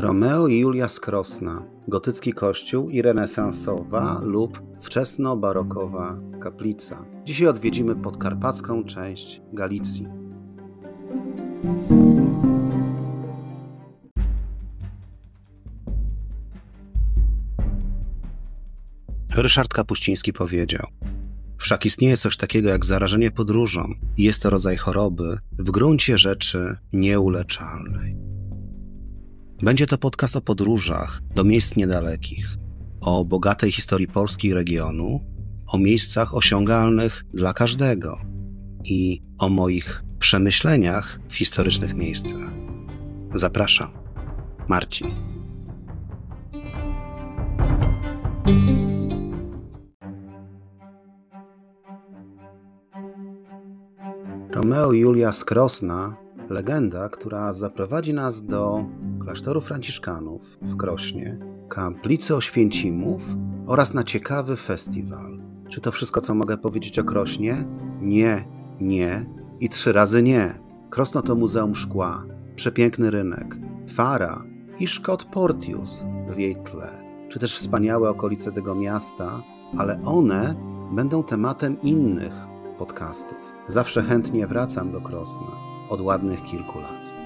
Romeo i Julia z Krosna, gotycki kościół i renesansowa lub wczesno-barokowa kaplica. Dzisiaj odwiedzimy podkarpacką część Galicji. Ryszard Kapuściński powiedział: Wszak istnieje coś takiego jak zarażenie podróżą i jest to rodzaj choroby w gruncie rzeczy nieuleczalnej. Będzie to podcast o podróżach do miejsc niedalekich, o bogatej historii Polski i regionu, o miejscach osiągalnych dla każdego i o moich przemyśleniach w historycznych miejscach. Zapraszam. Marcin. Romeo Julia z Krosna, legenda, która zaprowadzi nas do klasztoru franciszkanów w Krośnie, kaplicy Oświęcimów oraz na ciekawy festiwal. Czy to wszystko, co mogę powiedzieć o Krośnie? Nie, nie i trzy razy nie. Krosno to Muzeum Szkła, przepiękny rynek, Fara i Szkot Portius w jej tle, czy też wspaniałe okolice tego miasta, ale one będą tematem innych podcastów. Zawsze chętnie wracam do Krosna od ładnych kilku lat.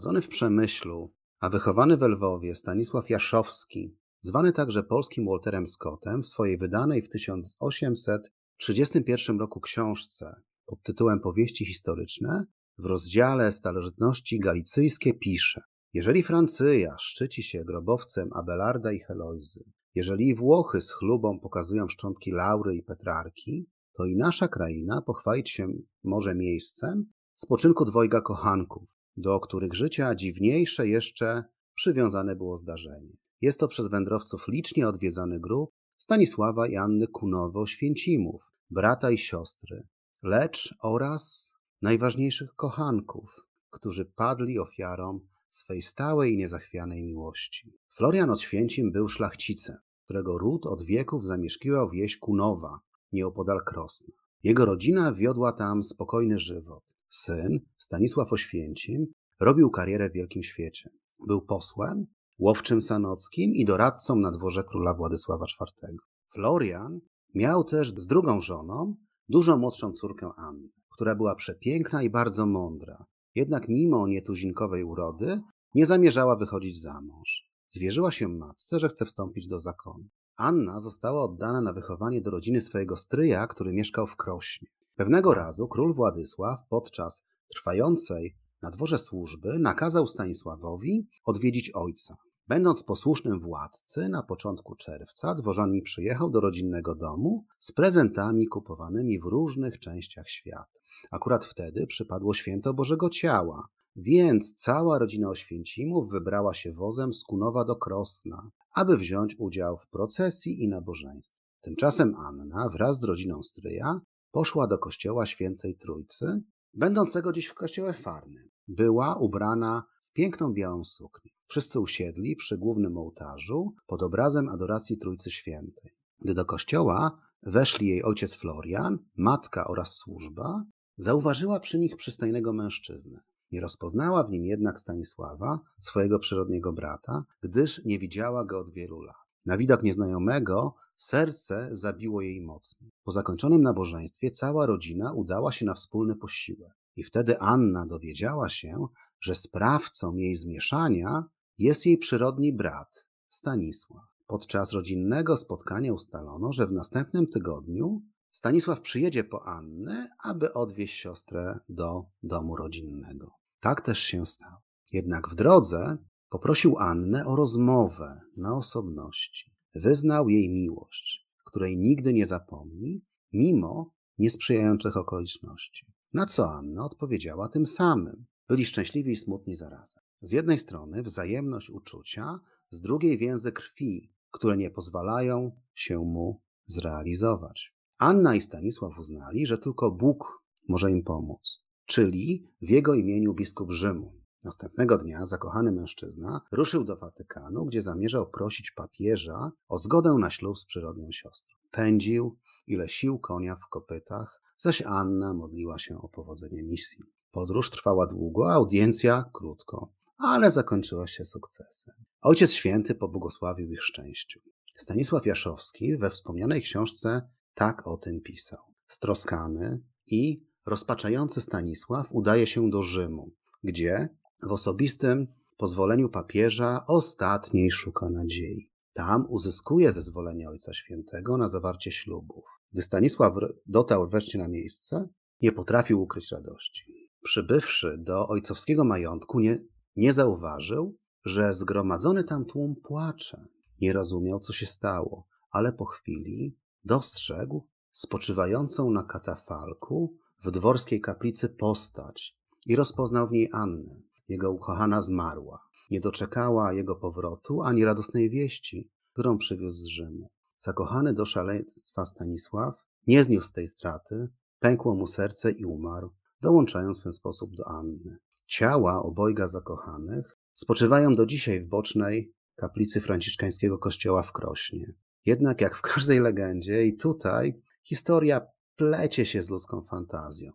Urodzony w Przemyślu, a wychowany w Lwowie Stanisław Jaszowski, zwany także polskim Walterem Scottem, w swojej wydanej w 1831 roku książce pod tytułem Powieści historyczne, w rozdziale Starożytności Galicyjskie pisze Jeżeli Francyja szczyci się grobowcem Abelarda i Helojzy, jeżeli Włochy z chlubą pokazują szczątki Laury i Petrarki, to i nasza kraina pochwalić się może miejscem spoczynku dwojga kochanków, do których życia dziwniejsze jeszcze przywiązane było zdarzenie. Jest to przez wędrowców licznie odwiedzany grób Stanisława i Anny Kunowo-Święcimów, brata i siostry, lecz oraz najważniejszych kochanków, którzy padli ofiarą swej stałej i niezachwianej miłości. Florian od Święcim był szlachcicem, którego ród od wieków zamieszkiwał wieś Kunowa, nieopodal Krosna. Jego rodzina wiodła tam spokojny żywot. Syn, Stanisław Oświęcim, robił karierę w wielkim świecie. Był posłem, łowczym sanockim i doradcą na dworze króla Władysława IV. Florian miał też z drugą żoną dużo młodszą córkę Annę, która była przepiękna i bardzo mądra. Jednak mimo nietuzinkowej urody nie zamierzała wychodzić za mąż. Zwierzyła się matce, że chce wstąpić do zakonu. Anna została oddana na wychowanie do rodziny swojego stryja, który mieszkał w Krośnie. Pewnego razu król Władysław podczas trwającej na dworze służby nakazał Stanisławowi odwiedzić ojca. Będąc posłusznym władcy, na początku czerwca dworzanin przyjechał do rodzinnego domu z prezentami kupowanymi w różnych częściach świata. Akurat wtedy przypadło święto Bożego Ciała, więc cała rodzina Oświęcimów wybrała się wozem z Kunowa do Krosna, aby wziąć udział w procesji i nabożeństwie. Tymczasem Anna wraz z rodziną stryja poszła do kościoła świętej Trójcy, będącego dziś w kościele Farnym. Była ubrana w piękną białą suknię. Wszyscy usiedli przy głównym ołtarzu pod obrazem adoracji Trójcy Świętej. Gdy do kościoła weszli jej ojciec Florian, matka oraz służba, zauważyła przy nich przystojnego mężczyznę. Nie rozpoznała w nim jednak Stanisława, swojego przyrodniego brata, gdyż nie widziała go od wielu lat. Na widok nieznajomego serce zabiło jej mocno. Po zakończonym nabożeństwie cała rodzina udała się na wspólny posiłek. I wtedy Anna dowiedziała się, że sprawcą jej zmieszania jest jej przyrodni brat, Stanisław. Podczas rodzinnego spotkania ustalono, że w następnym tygodniu Stanisław przyjedzie po Annę, aby odwieźć siostrę do domu rodzinnego. Tak też się stało. Jednak w drodze poprosił Annę o rozmowę na osobności. Wyznał jej miłość, której nigdy nie zapomni, mimo niesprzyjających okoliczności. Na co Anna odpowiedziała tym samym. Byli szczęśliwi i smutni zarazem. Z jednej strony wzajemność uczucia, z drugiej więzy krwi, które nie pozwalają się mu zrealizować. Anna i Stanisław uznali, że tylko Bóg może im pomóc, czyli w jego imieniu biskup Rzymu. Następnego dnia zakochany mężczyzna ruszył do Watykanu, gdzie zamierzał prosić papieża o zgodę na ślub z przyrodnią siostrą. Pędził, ile sił konia w kopytach, zaś Anna modliła się o powodzenie misji. Podróż trwała długo, a audiencja krótko, ale zakończyła się sukcesem. Ojciec Święty pobłogosławił ich szczęściu. Stanisław Jaszowski we wspomnianej książce tak o tym pisał. Stroskany i rozpaczający Stanisław udaje się do Rzymu, gdzie w osobistym pozwoleniu papieża ostatniej szuka nadziei. Tam uzyskuje zezwolenie Ojca Świętego na zawarcie ślubów. Gdy Stanisław dotarł wreszcie na miejsce, nie potrafił ukryć radości. Przybywszy do ojcowskiego majątku, nie, nie zauważył, że zgromadzony tam tłum płacze. Nie rozumiał, co się stało, ale po chwili dostrzegł spoczywającą na katafalku w dworskiej kaplicy postać i rozpoznał w niej Annę. Jego ukochana zmarła. Nie doczekała jego powrotu ani radosnej wieści, którą przywiózł z Rzymu. Zakochany do szaleństwa Stanisław nie zniósł tej straty, pękło mu serce i umarł, dołączając w ten sposób do Anny. Ciała obojga zakochanych spoczywają do dzisiaj w bocznej kaplicy franciszkańskiego kościoła w Krośnie. Jednak jak w każdej legendzie i tutaj historia plecie się z ludzką fantazją.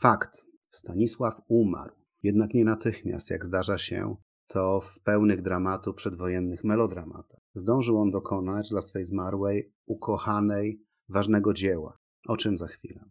Fakt, Stanisław umarł, jednak nie natychmiast, jak zdarza się to w pełnych dramatu przedwojennych melodramatach. Zdążył on dokonać dla swej zmarłej, ukochanej, ważnego dzieła, o czym za chwilę.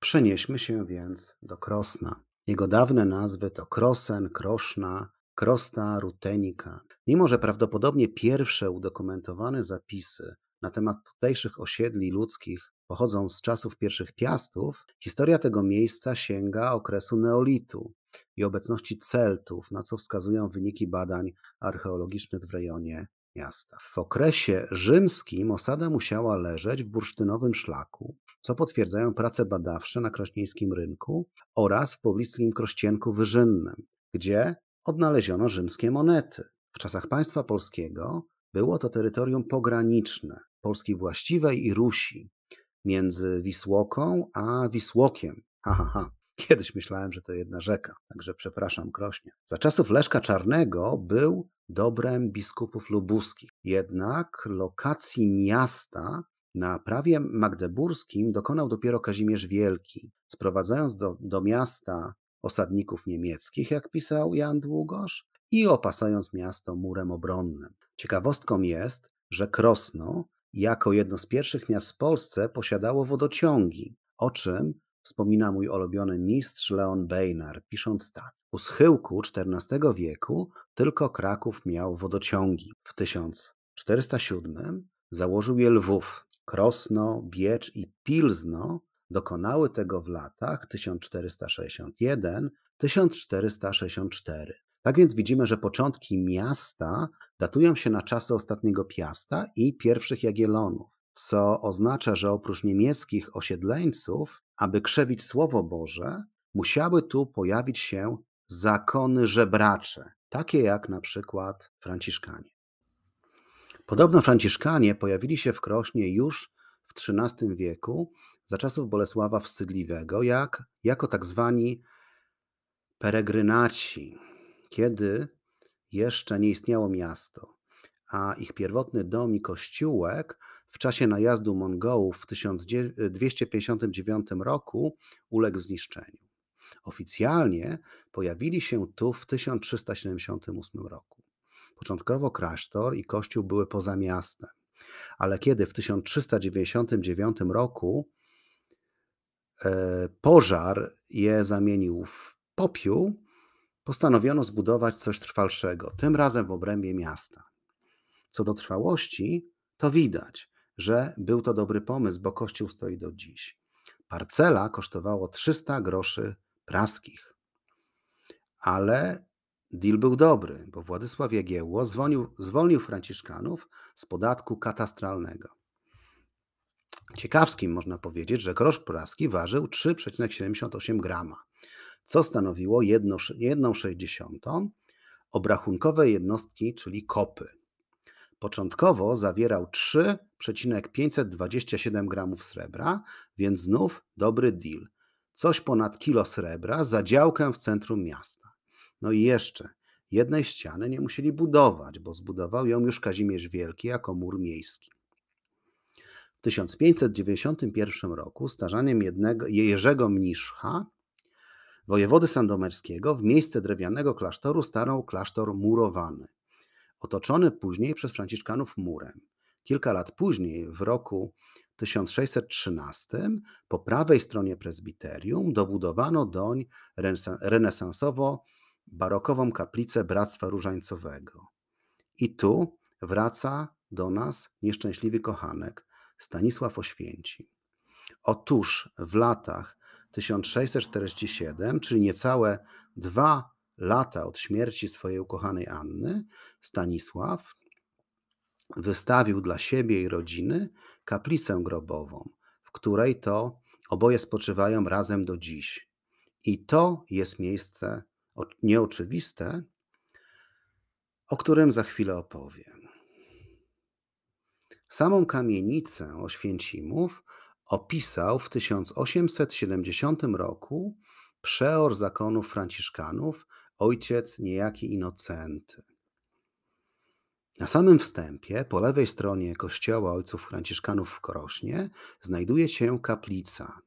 Przenieśmy się więc do Krosna. Jego dawne nazwy to Krosen, Kroszna, Krosta, Rutenika. Mimo, że prawdopodobnie pierwsze udokumentowane zapisy na temat tutejszych osiedli ludzkich pochodzą z czasów pierwszych piastów, historia tego miejsca sięga okresu neolitu i obecności Celtów, na co wskazują wyniki badań archeologicznych w rejonie miasta. W okresie rzymskim osada musiała leżeć w bursztynowym szlaku, co potwierdzają prace badawcze na krośnieńskim rynku oraz w pobliskim Krościenku Wyżynnym, gdzie odnaleziono rzymskie monety. W czasach państwa polskiego było to terytorium pograniczne Polski właściwej i Rusi, między Wisłoką a Wisłokiem. Ha, ha, ha. Kiedyś myślałem, że to jedna rzeka, także przepraszam Krośnie. Za czasów Leszka Czarnego był dobrem biskupów lubuskich. Jednak lokacji miasta na prawie magdeburskim dokonał dopiero Kazimierz Wielki, sprowadzając do, do miasta osadników niemieckich, jak pisał Jan Długosz, i opasając miasto murem obronnym. Ciekawostką jest, że Krosno jako jedno z pierwszych miast w Polsce posiadało wodociągi, o czym wspomina mój ulubiony mistrz Leon Bejnar, pisząc tak. U schyłku XIV wieku tylko Kraków miał wodociągi. W 1407 założył je Lwów. Krosno, Biecz i Pilzno dokonały tego w latach 1461-1464. Tak więc widzimy, że początki miasta datują się na czasy ostatniego Piasta i pierwszych Jagiellonów, co oznacza, że oprócz niemieckich osiedleńców, aby krzewić Słowo Boże, musiały tu pojawić się zakony żebracze, takie jak na przykład Franciszkanie. Podobno Franciszkanie pojawili się w Krośnie już w XIII wieku, za czasów Bolesława Wstydliwego, jak, jako tak zwani peregrynaci, kiedy jeszcze nie istniało miasto, a ich pierwotny dom i kościółek w czasie najazdu Mongołów w 1259 roku uległ zniszczeniu. Oficjalnie pojawili się tu w 1378 roku. Początkowo klasztor i kościół były poza miastem, ale kiedy w 1399 roku e, pożar je zamienił w popiół, postanowiono zbudować coś trwalszego, tym razem w obrębie miasta. Co do trwałości, to widać, że był to dobry pomysł, bo kościół stoi do dziś. Parcela kosztowało 300 groszy praskich. Ale deal był dobry, bo Władysław Jagiełło zwolnił, zwolnił Franciszkanów z podatku katastralnego. Ciekawskim można powiedzieć, że grosz praski ważył 3,78 grama co stanowiło 1,6 obrachunkowej jednostki, czyli kopy. Początkowo zawierał 3,527 gramów srebra, więc znów dobry deal. Coś ponad kilo srebra za działkę w centrum miasta. No i jeszcze, jednej ściany nie musieli budować, bo zbudował ją już Kazimierz Wielki jako mur miejski. W 1591 roku starzaniem jednego, Jerzego Mniszcha, wojewody sandomierskiego, w miejsce drewnianego klasztoru starał klasztor murowany, otoczony później przez franciszkanów murem. Kilka lat później, w roku 1613, po prawej stronie prezbiterium dobudowano doń renesansowo-barokową kaplicę Bractwa Różańcowego. I tu wraca do nas nieszczęśliwy kochanek Stanisław Oświęcim. Otóż w latach 1647, czyli niecałe dwa lata od śmierci swojej ukochanej Anny, Stanisław wystawił dla siebie i rodziny kaplicę grobową, w której to oboje spoczywają razem do dziś. I to jest miejsce nieoczywiste, o którym za chwilę opowiem. Samą kamienicę Oświęcimów opisał w 1870 roku przeor zakonów franciszkanów, ojciec niejaki Inocenty. Na samym wstępie, po lewej stronie kościoła ojców franciszkanów w Korośnie, znajduje się kaplica.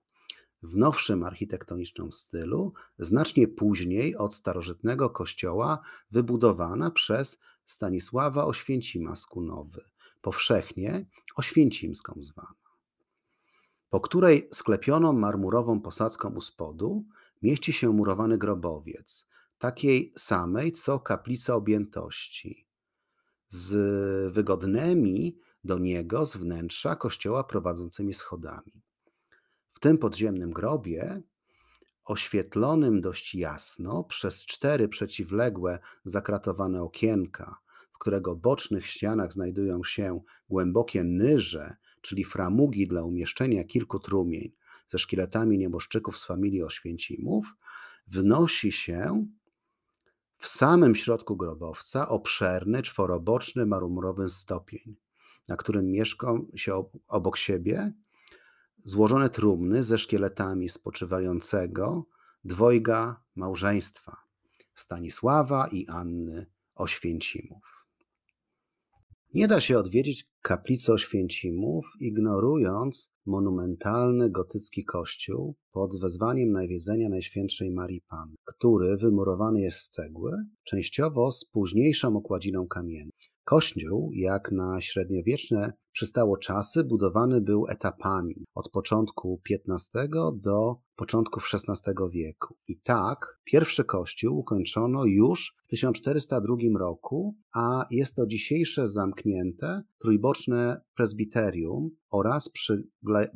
W nowszym architektonicznym stylu, znacznie później od starożytnego kościoła, wybudowana przez Stanisława Oświęcima z Kunowy, powszechnie Oświęcimską zwana, po której sklepioną marmurową posadzką u spodu mieści się murowany grobowiec, takiej samej co kaplica objętości z wygodnymi do niego z wnętrza kościoła prowadzącymi schodami. W tym podziemnym grobie, oświetlonym dość jasno przez cztery przeciwległe zakratowane okienka, w którego bocznych ścianach znajdują się głębokie nyże, czyli framugi dla umieszczenia kilku trumień ze szkieletami nieboszczyków z familii Oświęcimów, wnosi się w samym środku grobowca obszerny, czworoboczny, marmurowy stopień, na którym mieszkał się obok siebie złożone trumny ze szkieletami spoczywającego dwojga małżeństwa Stanisława i Anny Oświęcimów. Nie da się odwiedzić kaplicy Oświęcimów, ignorując monumentalny gotycki kościół pod wezwaniem nawiedzenia Najświętszej Marii Pan, który wymurowany jest z cegły, częściowo z późniejszą okładziną kamienną. Kościół, jak na średniowieczne przystało czasy, budowany był etapami od początku XV do początków XVI wieku. I tak pierwszy kościół ukończono już w 1402 roku, a jest to dzisiejsze zamknięte trójboczne prezbiterium oraz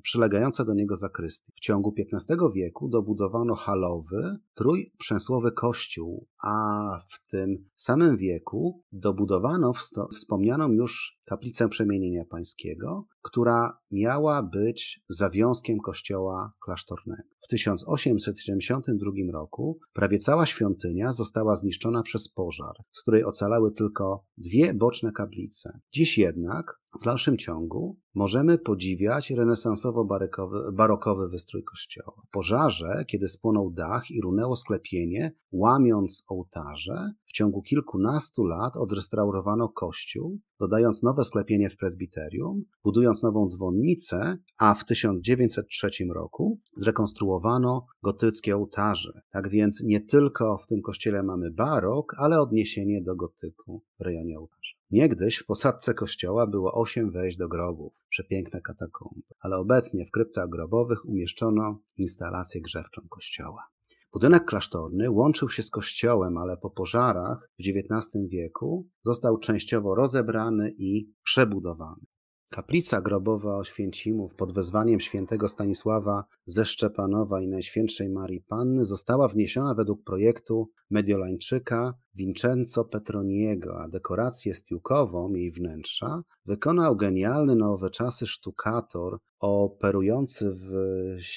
przylegające do niego zakrysty. W ciągu XV wieku dobudowano halowy, trójprzęsłowy kościół, a w tym samym wieku dobudowano wspomnianą już kaplicę przemienienia pańskiego, która miała być zawiązkiem kościoła klasztornego. W 1872 roku prawie cała świątynia została zniszczona przez pożar, z której ocalały tylko dwie boczne kaplice. Dziś jednak w dalszym ciągu możemy podziwiać renesansowo-barokowy wystrój kościoła. W pożarze, kiedy spłonął dach i runęło sklepienie, łamiąc ołtarze, w ciągu kilkunastu lat odrestaurowano kościół, dodając nowe sklepienie w prezbiterium, budując nową dzwonnicę, a w 1903 roku zrekonstruowano gotyckie ołtarze. Tak więc nie tylko w tym kościele mamy barok, ale odniesienie do gotyku w rejonie ołtarza. Niegdyś w posadzce kościoła było osiem wejść do grobów, przepiękne katakomby, ale obecnie w kryptach grobowych umieszczono instalację grzewczą kościoła. Budynek klasztorny łączył się z kościołem, ale po pożarach w XIX wieku został częściowo rozebrany i przebudowany. Kaplica grobowa Oświęcimów pod wezwaniem świętego Stanisława ze Szczepanowa i Najświętszej Marii Panny została wniesiona według projektu Mediolańczyka Vincenzo Petroniego, a dekorację stiłkową jej wnętrza wykonał genialny na owe czasy sztukator operujący w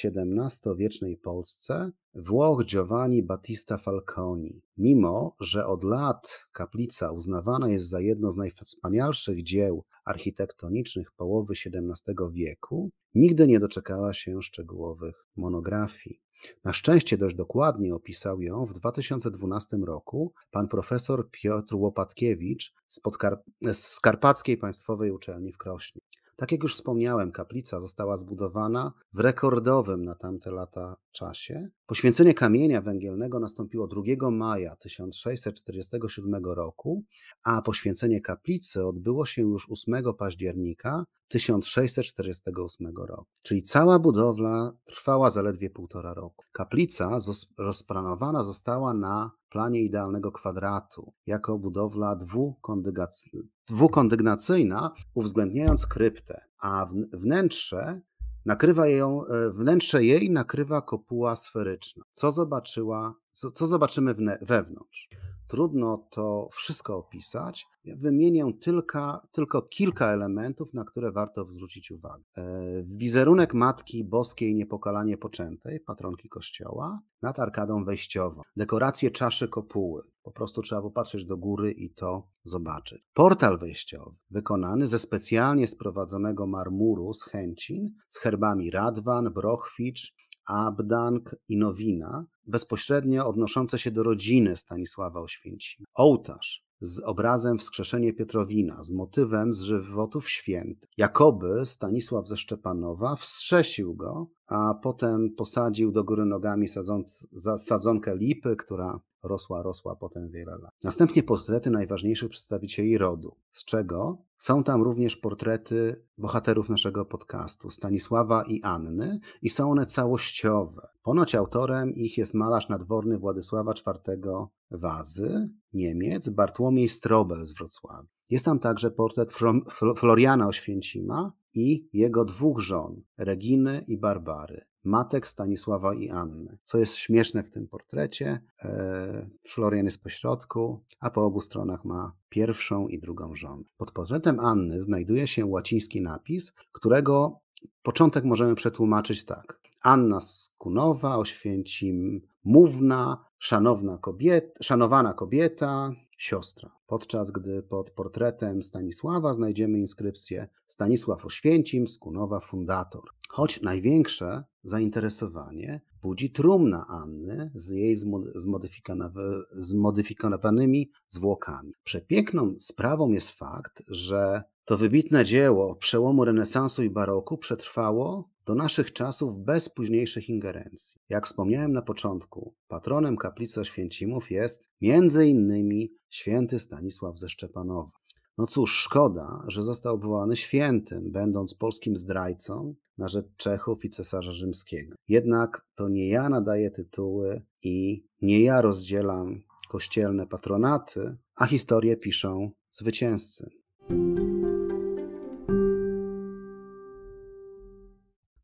XVII-wiecznej Polsce Włoch Giovanni Battista Falconi. Mimo, że od lat kaplica uznawana jest za jedno z najwspanialszych dzieł architektonicznych połowy XVII wieku, nigdy nie doczekała się szczegółowych monografii. Na szczęście dość dokładnie opisał ją w 2012 roku pan profesor Piotr Łopatkiewicz z, Podkar- z Karpackiej Państwowej Uczelni w Krośnie. Tak jak już wspomniałem, kaplica została zbudowana w rekordowym na tamte lata czasie. Poświęcenie kamienia węgielnego nastąpiło 2 maja 1647 roku, a poświęcenie kaplicy odbyło się już 8 października 1648 roku. Czyli cała budowla trwała zaledwie półtora roku. Kaplica rozplanowana została na planie idealnego kwadratu jako budowla dwukondygnacyjna, uwzględniając kryptę, a wnętrze nakrywa ją, e, wnętrze jej nakrywa kopuła sferyczna. Co zobaczyła, co, co zobaczymy wewnątrz? Trudno to wszystko opisać. Wymienię tylko, tylko kilka elementów, na które warto zwrócić uwagę. E, wizerunek Matki Boskiej Niepokalanie Poczętej, patronki Kościoła, nad arkadą wejściową. Dekoracje czaszy kopuły. Po prostu trzeba popatrzeć do góry i to zobaczyć. Portal wejściowy, wykonany ze specjalnie sprowadzonego marmuru z Chęcin, z herbami Radwan, Brochwicz, Abdank i Nowina, bezpośrednio odnoszące się do rodziny Stanisława Oświęcima. Ołtarz z obrazem Wskrzeszenie Pietrowina, z motywem z żywotów świętych. Jakoby Stanisław ze Szczepanowa wstrzesił go, a potem posadził do góry nogami sadząc, sadzonkę lipy, która rosła, rosła potem wiele lat. Następnie portrety najważniejszych przedstawicieli rodu, z czego są tam również portrety bohaterów naszego podcastu, Stanisława i Anny, i są one całościowe. Ponoć autorem ich jest malarz nadworny Władysława IV Wazy, Niemiec, Bartłomiej Strobel z Wrocławia. Jest tam także portret Floriana Oświęcima i jego dwóch żon, Reginy i Barbary matek Stanisława i Anny. Co jest śmieszne w tym portrecie, e, Florian jest po środku, a po obu stronach ma pierwszą i drugą żonę. Pod portretem Anny znajduje się łaciński napis, którego początek możemy przetłumaczyć tak. Anna Skunowa, Oświęcim Mówna, szanowna kobieta, szanowana kobieta, siostra. Podczas gdy pod portretem Stanisława znajdziemy inskrypcję Stanisław Oświęcim, Skunowa fundator. Choć największe zainteresowanie budzi trumna Anny z jej zmodyfikowanymi zwłokami. Przepiękną sprawą jest fakt, że to wybitne dzieło przełomu renesansu i baroku przetrwało do naszych czasów bez późniejszych ingerencji. Jak wspomniałem na początku, patronem kaplicy Oświęcimów jest innymi święty Stanisław ze Szczepanowa. No cóż, szkoda, że został obwołany świętym, będąc polskim zdrajcą na rzecz Czechów i cesarza rzymskiego. Jednak to nie ja nadaję tytuły i nie ja rozdzielam kościelne patronaty, a historię piszą zwycięzcy.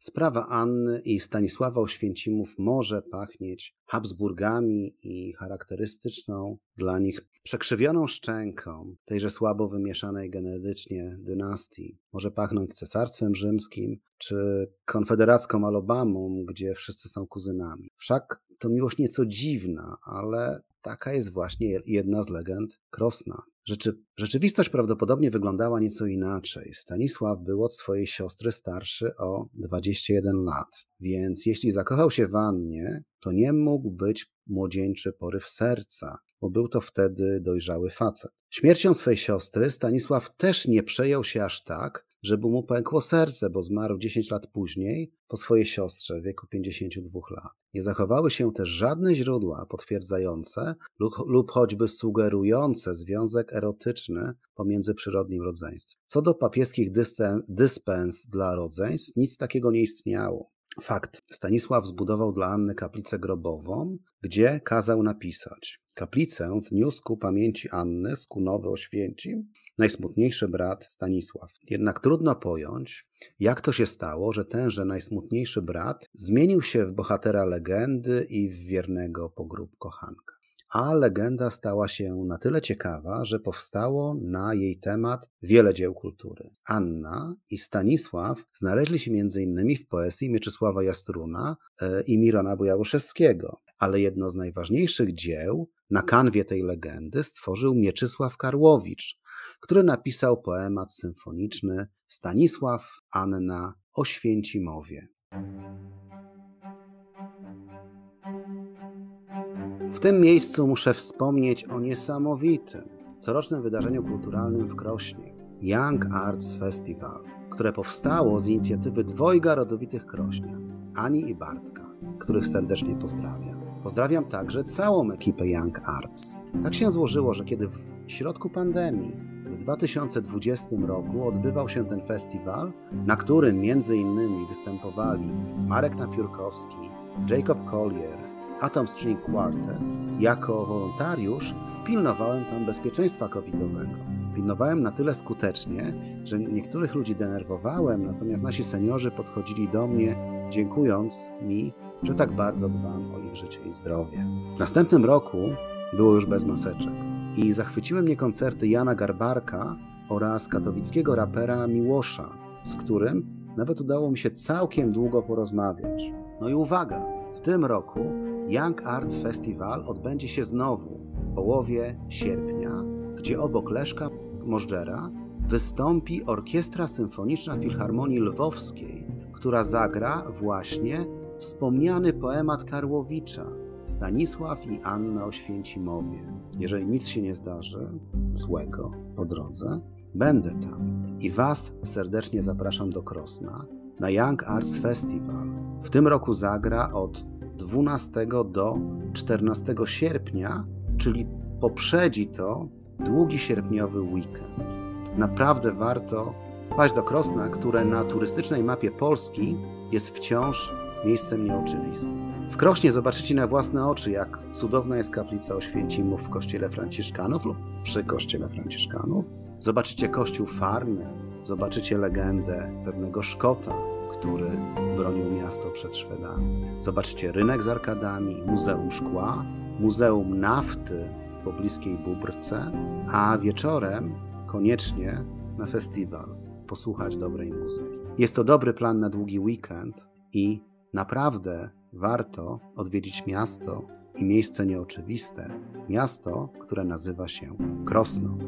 Sprawa Anny i Stanisława Oświęcimów może pachnieć Habsburgami i charakterystyczną dla nich przekrzywioną szczęką tejże słabo wymieszanej genetycznie dynastii. Może pachnąć cesarstwem rzymskim czy konfederacką Alabamą, gdzie wszyscy są kuzynami. Wszak to miłość nieco dziwna, ale taka jest właśnie jedna z legend Krosna. Rzeczy, rzeczywistość prawdopodobnie wyglądała nieco inaczej. Stanisław był od swojej siostry starszy o 21 lat, więc jeśli zakochał się w Annie, to nie mógł być młodzieńczy poryw serca, bo był to wtedy dojrzały facet. Śmiercią swej siostry Stanisław też nie przejął się aż tak, żeby mu pękło serce, bo zmarł 10 lat później po swojej siostrze w wieku 52 lat. Nie zachowały się też żadne źródła potwierdzające lub, lub choćby sugerujące związek erotyczny pomiędzy przyrodnim rodzeństwem. Co do papieskich dyspens dla rodzeństw, nic takiego nie istniało. Fakt. Stanisław zbudował dla Anny kaplicę grobową, gdzie kazał napisać Kaplicę wniósł ku pamięci Anny z Kunowy Oświęcim najsmutniejszy brat Stanisław. Jednak trudno pojąć, jak to się stało, że tenże najsmutniejszy brat zmienił się w bohatera legendy i w wiernego pogrób kochanka. A legenda stała się na tyle ciekawa, że powstało na jej temat wiele dzieł kultury. Anna i Stanisław znaleźli się m.in. w poezji Mieczysława Jastruna e, i Mirona Bujałuszewskiego, ale jedno z najważniejszych dzieł na kanwie tej legendy stworzył Mieczysław Karłowicz, który napisał poemat symfoniczny Stanisław Anna o Święcimowie. W tym miejscu muszę wspomnieć o niesamowitym, corocznym wydarzeniu kulturalnym w Krośnie Young Arts Festival, które powstało z inicjatywy dwojga rodowitych Krośnia, Ani i Bartka, których serdecznie pozdrawiam. Pozdrawiam także całą ekipę Young Arts. Tak się złożyło, że kiedy w środku pandemii w 2020 roku odbywał się ten festiwal, na którym między innymi występowali Marek Napiórkowski, Jacob Collier, Atom String Quartet, jako wolontariusz pilnowałem tam bezpieczeństwa covidowego. Pilnowałem na tyle skutecznie, że niektórych ludzi denerwowałem, natomiast nasi seniorzy podchodzili do mnie, dziękując mi, że tak bardzo dbam o ich życie i zdrowie. W następnym roku było już bez maseczek i zachwyciły mnie koncerty Jana Garbarka oraz katowickiego rapera Miłosza, z którym nawet udało mi się całkiem długo porozmawiać. No i uwaga, w tym roku Young Arts Festival odbędzie się znowu w połowie sierpnia, gdzie obok Leszka Możdżera wystąpi Orkiestra Symfoniczna Filharmonii Lwowskiej, która zagra właśnie wspomniany poemat Karłowicza Stanisław i Anna Oświęcimowie. Jeżeli nic się nie zdarzy złego po drodze, będę tam i Was serdecznie zapraszam do Krosna na Young Arts Festival. W tym roku zagra od 12 do 14 sierpnia, czyli poprzedzi to długi sierpniowy weekend. Naprawdę warto wpaść do Krosna, które na turystycznej mapie Polski jest wciąż miejscem nieoczywistym. W Krośnie zobaczycie na własne oczy, jak cudowna jest kaplica Oświęcimów w kościele Franciszkanów lub przy kościele Franciszkanów. Zobaczycie kościół Farny, zobaczycie legendę pewnego Szkota, który bronił miasto przed Szwedami. Zobaczycie rynek z arkadami, muzeum szkła, muzeum nafty w pobliskiej Bubrce, a wieczorem koniecznie na festiwal posłuchać dobrej muzyki. Jest to dobry plan na długi weekend i naprawdę warto odwiedzić miasto i miejsce nieoczywiste, miasto, które nazywa się Krosno.